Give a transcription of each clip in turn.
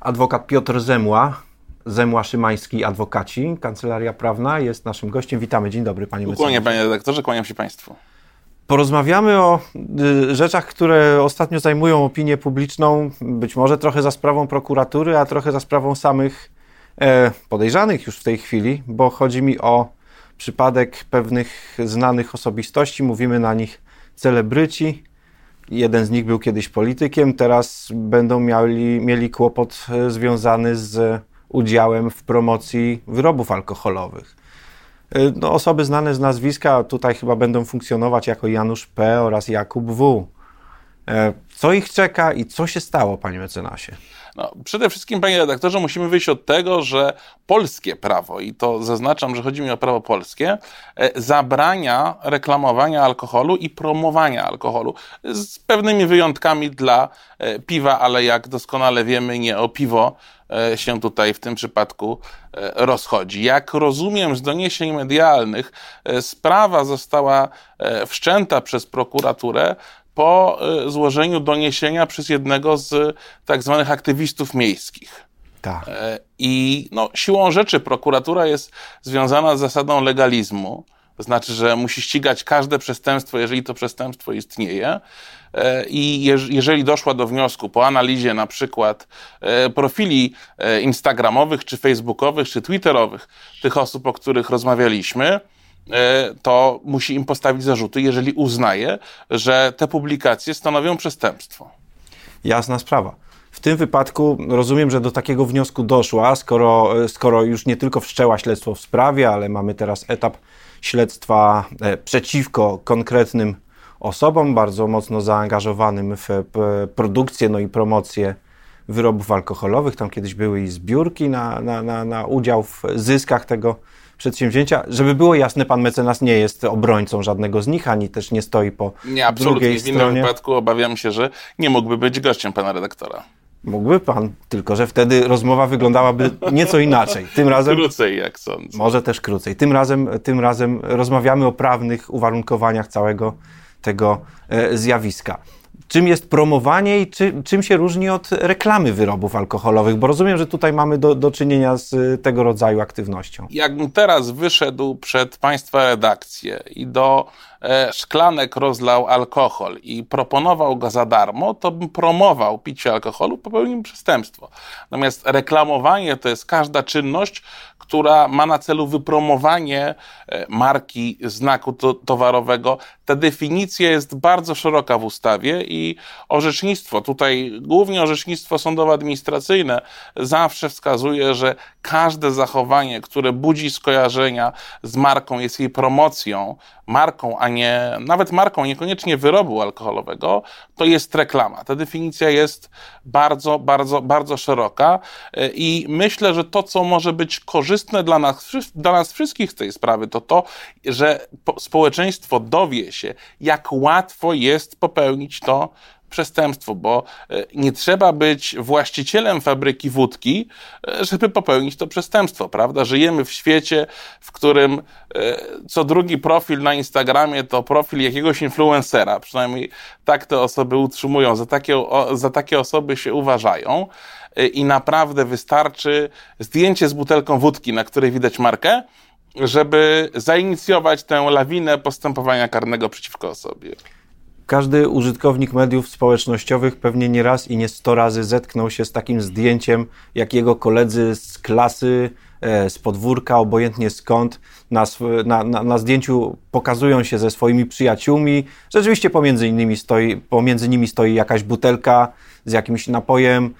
Adwokat Piotr Zemła, Zemła Szymański Adwokaci, Kancelaria Prawna jest naszym gościem. Witamy, dzień dobry panie Kłaniam panie redaktorze, kłaniam się państwu. Porozmawiamy o y, rzeczach, które ostatnio zajmują opinię publiczną, być może trochę za sprawą prokuratury, a trochę za sprawą samych e, podejrzanych już w tej chwili, bo chodzi mi o przypadek pewnych znanych osobistości, mówimy na nich celebryci. Jeden z nich był kiedyś politykiem, teraz będą mieli, mieli kłopot e, związany z udziałem w promocji wyrobów alkoholowych. E, no, osoby znane z nazwiska tutaj chyba będą funkcjonować jako Janusz P. oraz Jakub W. E, co ich czeka i co się stało, panie mecenasie? No, przede wszystkim, panie redaktorze, musimy wyjść od tego, że polskie prawo, i to zaznaczam, że chodzi mi o prawo polskie, e, zabrania reklamowania alkoholu i promowania alkoholu. Z pewnymi wyjątkami dla e, piwa, ale jak doskonale wiemy, nie o piwo e, się tutaj w tym przypadku rozchodzi. Jak rozumiem z doniesień medialnych, sprawa została wszczęta przez prokuraturę po y, złożeniu doniesienia przez jednego z tak zwanych aktywistów miejskich. Tak. E, I no, siłą rzeczy prokuratura jest związana z zasadą legalizmu. To znaczy, że musi ścigać każde przestępstwo, jeżeli to przestępstwo istnieje. E, I jeżeli doszła do wniosku po analizie na przykład e, profili instagramowych, czy facebookowych, czy twitterowych tych osób, o których rozmawialiśmy, to musi im postawić zarzuty, jeżeli uznaje, że te publikacje stanowią przestępstwo. Jasna sprawa. W tym wypadku rozumiem, że do takiego wniosku doszła, skoro, skoro już nie tylko wszczęła śledztwo w sprawie, ale mamy teraz etap śledztwa e, przeciwko konkretnym osobom, bardzo mocno zaangażowanym w produkcję no i promocję wyrobów alkoholowych. Tam kiedyś były i zbiórki na, na, na, na udział w zyskach tego przedsięwzięcia. Żeby było jasne, pan mecenas nie jest obrońcą żadnego z nich, ani też nie stoi po nie, absolutnie. drugiej stronie. W innym wypadku obawiam się, że nie mógłby być gościem pana redaktora. Mógłby pan, tylko że wtedy rozmowa wyglądałaby nieco inaczej. Tym razem. Krócej, jak sądzę. Może też krócej. Tym razem, tym razem rozmawiamy o prawnych uwarunkowaniach całego tego e, zjawiska czym jest promowanie i czy, czym się różni od reklamy wyrobów alkoholowych? Bo rozumiem, że tutaj mamy do, do czynienia z y, tego rodzaju aktywnością. Jakbym teraz wyszedł przed Państwa redakcję i do szklanek rozlał alkohol i proponował go za darmo, to bym promował picie alkoholu, popełnił przestępstwo. Natomiast reklamowanie to jest każda czynność, która ma na celu wypromowanie e, marki, znaku to, towarowego. Ta definicja jest bardzo szeroka w ustawie i orzecznictwo, tutaj głównie orzecznictwo sądowo-administracyjne, zawsze wskazuje, że każde zachowanie, które budzi skojarzenia z marką, jest jej promocją, marką, a nie nawet marką, niekoniecznie wyrobu alkoholowego, to jest reklama. Ta definicja jest bardzo, bardzo, bardzo szeroka e, i myślę, że to, co może być korzystne dla nas, dla nas wszystkich z tej sprawy, to to, że społeczeństwo dowie się, jak łatwo jest popełnić to przestępstwo, bo e, nie trzeba być właścicielem fabryki wódki, e, żeby popełnić to przestępstwo, prawda? Żyjemy w świecie, w którym e, co drugi profil na Instagramie to profil jakiegoś influencera, przynajmniej tak te osoby utrzymują, za takie, za takie osoby się uważają i naprawdę wystarczy zdjęcie z butelką wódki, na której widać markę, żeby zainicjować tę lawinę postępowania karnego przeciwko osobie. Każdy użytkownik mediów społecznościowych pewnie nie raz i nie sto razy zetknął się z takim zdjęciem, jak jego koledzy z klasy, e, z podwórka, obojętnie skąd, na, na, na, zdjęciu pokazują się ze swoimi przyjaciółmi. Rzeczywiście pomiędzy, innymi stoi, pomiędzy nimi stoi jakaś butelka z jakimś napojem,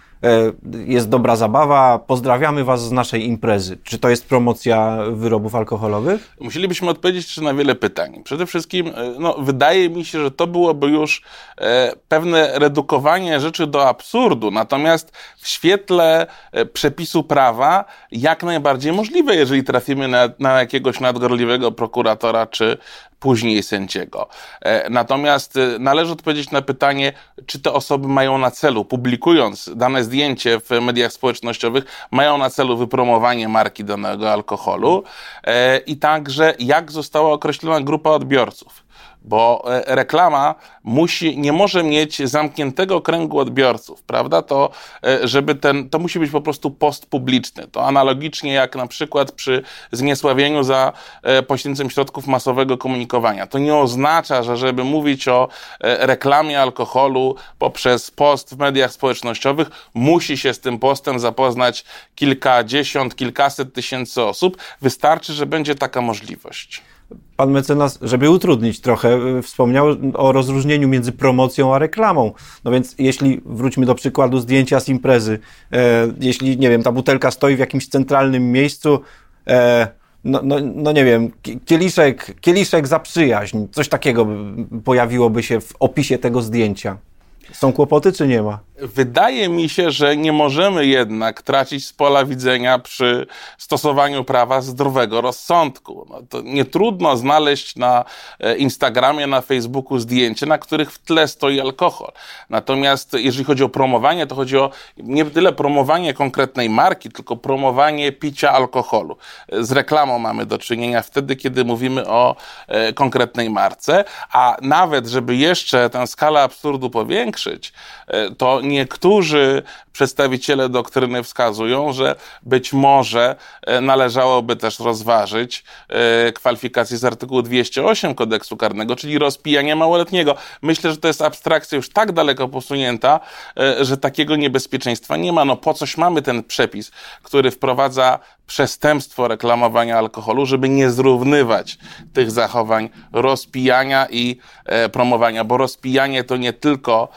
jest dobra zabawa, pozdrawiamy Was z naszej imprezy. Czy to jest promocja wyrobów alkoholowych? Musielibyśmy odpowiedzieć na wiele pytań. Przede wszystkim, e, no, wydaje mi się, że to byłoby już e, pewne redukowanie rzeczy do absurdu. Natomiast w świetle e, przepisu prawa jak najbardziej możliwe, jeżeli trafimy na, na jakiegoś nadgorliwego prokuratora czy później sędziego. E, natomiast e, należy odpowiedzieć na pytanie, czy te osoby mają na celu, publikując dane zdjęcie w mediach społecznościowych, mają na celu wypromowanie marki danego alkoholu e, i także jak została określona grupa odbiorców. Bo e, reklama musi, nie może mieć zamkniętego kręgu odbiorców, prawda? To, e, żeby ten, to musi być po prostu post publiczny. To analogicznie jak na przykład przy zniesławieniu za e, pośrednictwem środków masowego komunikowania. To nie oznacza, że żeby mówić o reklamie alkoholu poprzez post w mediach społecznościowych, musi się z tym postem zapoznać kilkadziesiąt, kilkaset tysięcy osób. Wystarczy, że będzie taka możliwość pan mecenas, żeby utrudnić trochę, y, wspomniał o rozróżnieniu między promocją a reklamą. No więc jeśli wróćmy do przykładu zdjęcia z imprezy, e, jeśli, nie wiem, ta butelka stoi w jakimś centralnym miejscu, e, no, no, no nie wiem, kieliszek, kieliszek za przyjaźń, coś takiego pojawiłoby się w opisie tego zdjęcia. Są kłopoty, czy nie ma? Wydaje mi się, że nie możemy jednak tracić z pola widzenia przy stosowaniu prawa zdrowego rozsądku. No to nie trudno znaleźć na e, Instagramie, na Facebooku zdjęcie, na których w tle stoi alkohol. Natomiast jeżeli chodzi o promowanie, to chodzi o nie tyle promowanie konkretnej marki, tylko promowanie picia alkoholu. Z reklamą mamy do czynienia wtedy, kiedy mówimy o e, konkretnej marce, a nawet, żeby jeszcze tę skalę absurdu powiększyć, e, to niektórzy przedstawiciele doktryny wskazują, że być może e, należałoby też rozważyć e, kwalifikację z artykułu 208 kodeksu karnego, czyli rozpijanie małoletniego. Myślę, że to jest abstrakcja już tak daleko posunięta, e, że takiego niebezpieczeństwa nie ma. No po coś mamy ten przepis, który wprowadza przestępstwo reklamowania alkoholu, żeby nie zrównywać tych zachowań rozpijania i promowania, bo rozpijanie to nie tylko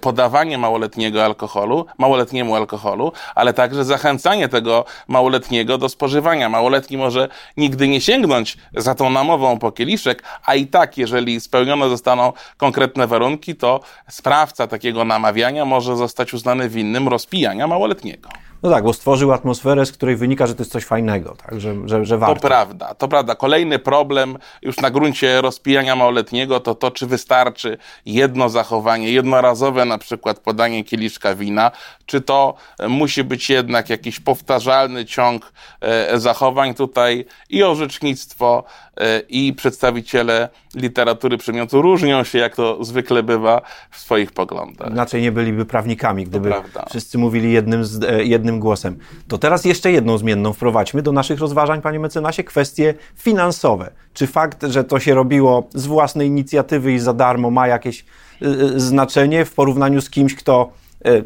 podawanie małoletniego alkoholu, małoletniemu alkoholu, ale także zachęcanie tego małoletniego do spożywania. Małoletni może nigdy nie sięgnąć za tą namową po kieliszek, a i tak, jeżeli spełnione zostaną konkretne warunki, to sprawca takiego namawiania może zostać uznany winnym rozpijania małoletniego. No tak, bo stworzył atmosferę, z której wynika, że to jest coś fajnego, tak? że, że, że warto. To prawda, to prawda. Kolejny problem już na gruncie rozpijania małoletniego to to, czy wystarczy jedno zachowanie, jednorazowe na przykład podanie kieliszka wina, czy to musi być jednak jakiś powtarzalny ciąg e, zachowań. Tutaj i orzecznictwo, e, i przedstawiciele literatury przedmiotu różnią się, jak to zwykle bywa, w swoich poglądach. Inaczej nie byliby prawnikami, gdyby wszyscy mówili jednym, z, e, jednym głosem. To teraz jeszcze jedną zmienną wprowadźmy do naszych rozważań, panie mecenasie, kwestie finansowe. Czy fakt, że to się robiło z własnej inicjatywy i za darmo ma jakieś y, znaczenie w porównaniu z kimś, kto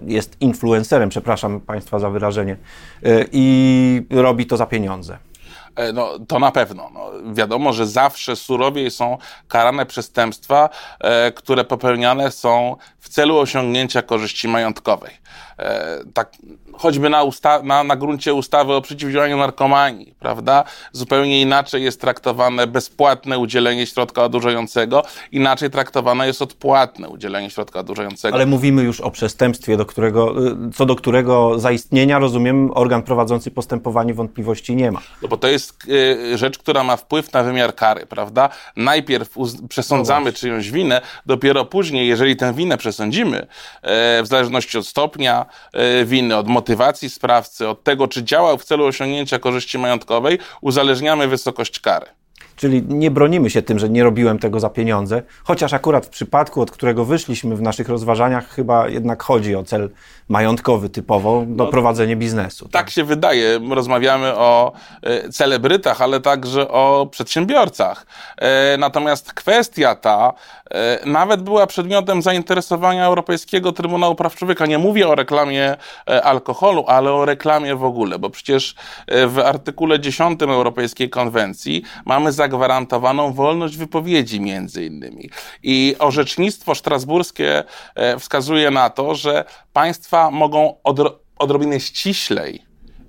jest influencerem, przepraszam Państwa za wyrażenie, i robi to za pieniądze? E, no, to na pewno. No, wiadomo, że zawsze surowiej są karane przestępstwa, e, które popełniane są w celu osiągnięcia korzyści majątkowej. E, tak, choćby na, usta- na, na gruncie ustawy o przeciwdziałaniu narkomanii, prawda? Zupełnie inaczej jest traktowane bezpłatne udzielenie środka odurzającego, inaczej traktowane jest odpłatne udzielenie środka odurzającego. Ale mówimy już o przestępstwie, do którego, y, co do którego zaistnienia, rozumiem, organ prowadzący postępowanie wątpliwości nie ma. No bo to jest y, rzecz, która ma wpływ na wymiar kary, prawda? Najpierw przesądzamy no czyjąś winę, dopiero później, jeżeli tę winę przesądzimy, y, w zależności od stopnia y, winy, od motywacji sprawcy, od tego, czy działał w celu osiągnięcia korzyści majątkowej, uzależniamy wysokość kary. Czyli nie bronimy się tym, że nie robiłem tego za pieniądze, chociaż akurat w przypadku, od którego wyszliśmy w naszych rozważaniach, chyba jednak chodzi o cel majątkowy typowo, no, prowadzenie biznesu. Tak? tak się wydaje. Rozmawiamy o e, celebrytach, ale także o przedsiębiorcach. E, natomiast kwestia ta e, nawet była przedmiotem zainteresowania Europejskiego Trybunału Praw Człowieka. Nie mówię o reklamie alkoholu, ale o reklamie w ogóle, bo przecież w artykule 10 Europejskiej Konwencji mamy zagwarantowaną wolność wypowiedzi między innymi. I orzecznictwo strasburskie wskazuje na to, że państwa mogą odro odrobinę ściślej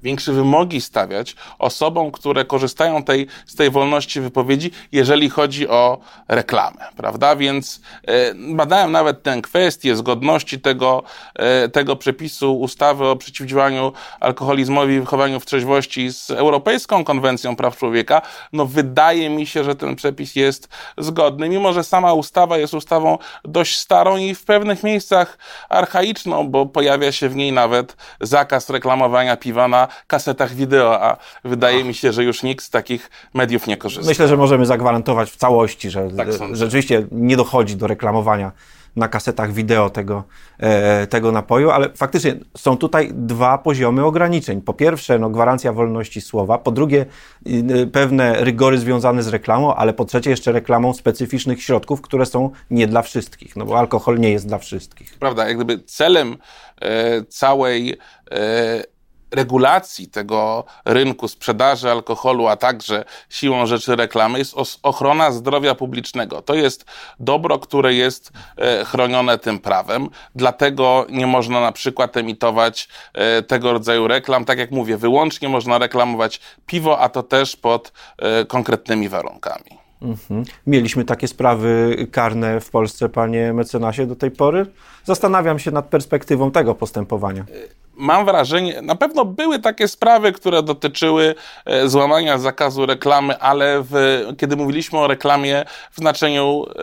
większe wymogi stawiać osobom, które korzystają tej, z tej wolności wypowiedzi, jeżeli chodzi o reklamę, prawda? Więc e, badałem nawet tę kwestię zgodności tego, e, tego przepisu ustawy o przeciwdziałaniu alkoholizmowi i wychowaniu w trzeźwości z Europejską Konwencją Praw Człowieka. No wydaje mi się, że ten przepis jest zgodny, mimo że sama ustawa jest ustawą dość starą i w pewnych miejscach archaiczną, bo pojawia się w niej nawet zakaz reklamowania piwa na kasetach wideo, a wydaje mi się, że już nikt z takich mediów nie korzysta. Myślę, że możemy zagwarantować w całości, że Tak rzeczywiście nie dochodzi do reklamowania na kasetach wideo tego, e, tego napoju, ale faktycznie są tutaj dwa poziomy ograniczeń. Po pierwsze, no, gwarancja wolności słowa, po drugie, y, pewne rygory związane z reklamą, ale po trzecie jeszcze reklamą specyficznych środków, które są nie dla wszystkich, no bo alkohol nie jest dla wszystkich. prawda, jak gdyby celem e, całej e, regulacji tego rynku sprzedaży alkoholu, a także siłą rzeczy reklamy jest ochrona zdrowia publicznego. To jest dobro, które jest e, chronione tym prawem, dlatego nie można na przykład emitować e, tego rodzaju reklam. Tak jak mówię, wyłącznie można reklamować piwo, a to też pod e, konkretnymi warunkami. Mhm. Mieliśmy takie sprawy karne w Polsce, panie mecenasie, do tej pory. Zastanawiam się nad perspektywą tego postępowania. Mam wrażenie, na pewno były takie sprawy, które dotyczyły e, złamania zakazu reklamy, ale w, kiedy mówiliśmy o reklamie w znaczeniu e,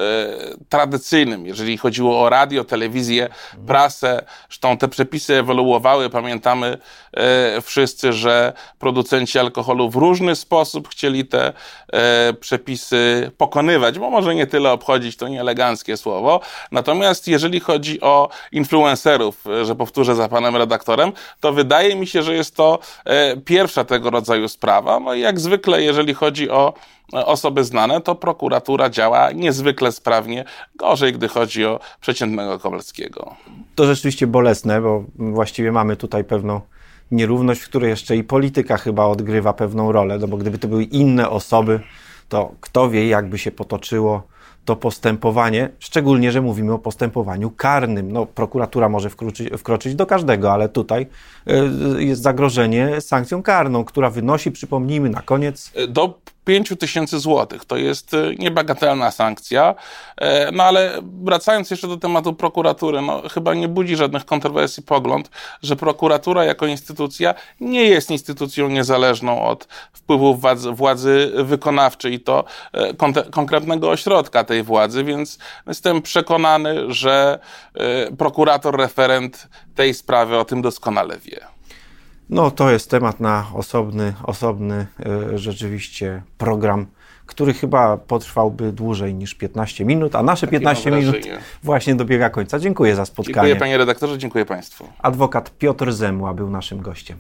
tradycyjnym, jeżeli chodziło o radio, telewizję, prasę, zresztą te przepisy ewoluowały, pamiętamy e, wszyscy, że producenci alkoholu w różny sposób chcieli te e, przepisy pokonywać, bo może nie tyle obchodzić, to nieeleganckie słowo, natomiast jeżeli chodzi o influencerów, e, że powtórzę za panem redaktorem, to wydaje mi się, że jest to e, pierwsza tego rodzaju sprawa. No i jak zwykle, jeżeli chodzi o e, osoby znane, to prokuratura działa niezwykle sprawnie, gorzej, gdy chodzi o przeciętnego Kowalskiego. To rzeczywiście bolesne, bo właściwie mamy tutaj pewną nierówność, w której jeszcze i polityka chyba odgrywa pewną rolę, no bo gdyby to były inne osoby, to kto wie, jakby się potoczyło to postępowanie, szczególnie, że mówimy o postępowaniu karnym. No, prokuratura może wkroczyć, wkroczyć do każdego, ale tutaj y, jest zagrożenie sankcją karną, która wynosi, przypomnijmy, na koniec E, Do 5 tysięcy złotych. To jest e, niebagatelna sankcja. E, No ale wracając jeszcze do tematu prokuratury, no chyba nie budzi żadnych kontrowersji pogląd, że prokuratura jako instytucja nie jest instytucją niezależną od wpływów władzy, władzy wykonawczej i to e, konte- konkretnego ośrodka tej władzy, więc jestem przekonany, że prokurator referent tej sprawy o tym doskonale wie. No, to jest temat na osobny, osobny e, rzeczywiście program, który chyba potrwałby dłużej niż 15 minut, a nasze 15 mam minut wrażenie. właśnie dobiega końca. Dziękuję za spotkanie. Dziękuję panie redaktorze, dziękuję państwu. Adwokat Piotr Zemła był naszym gościem.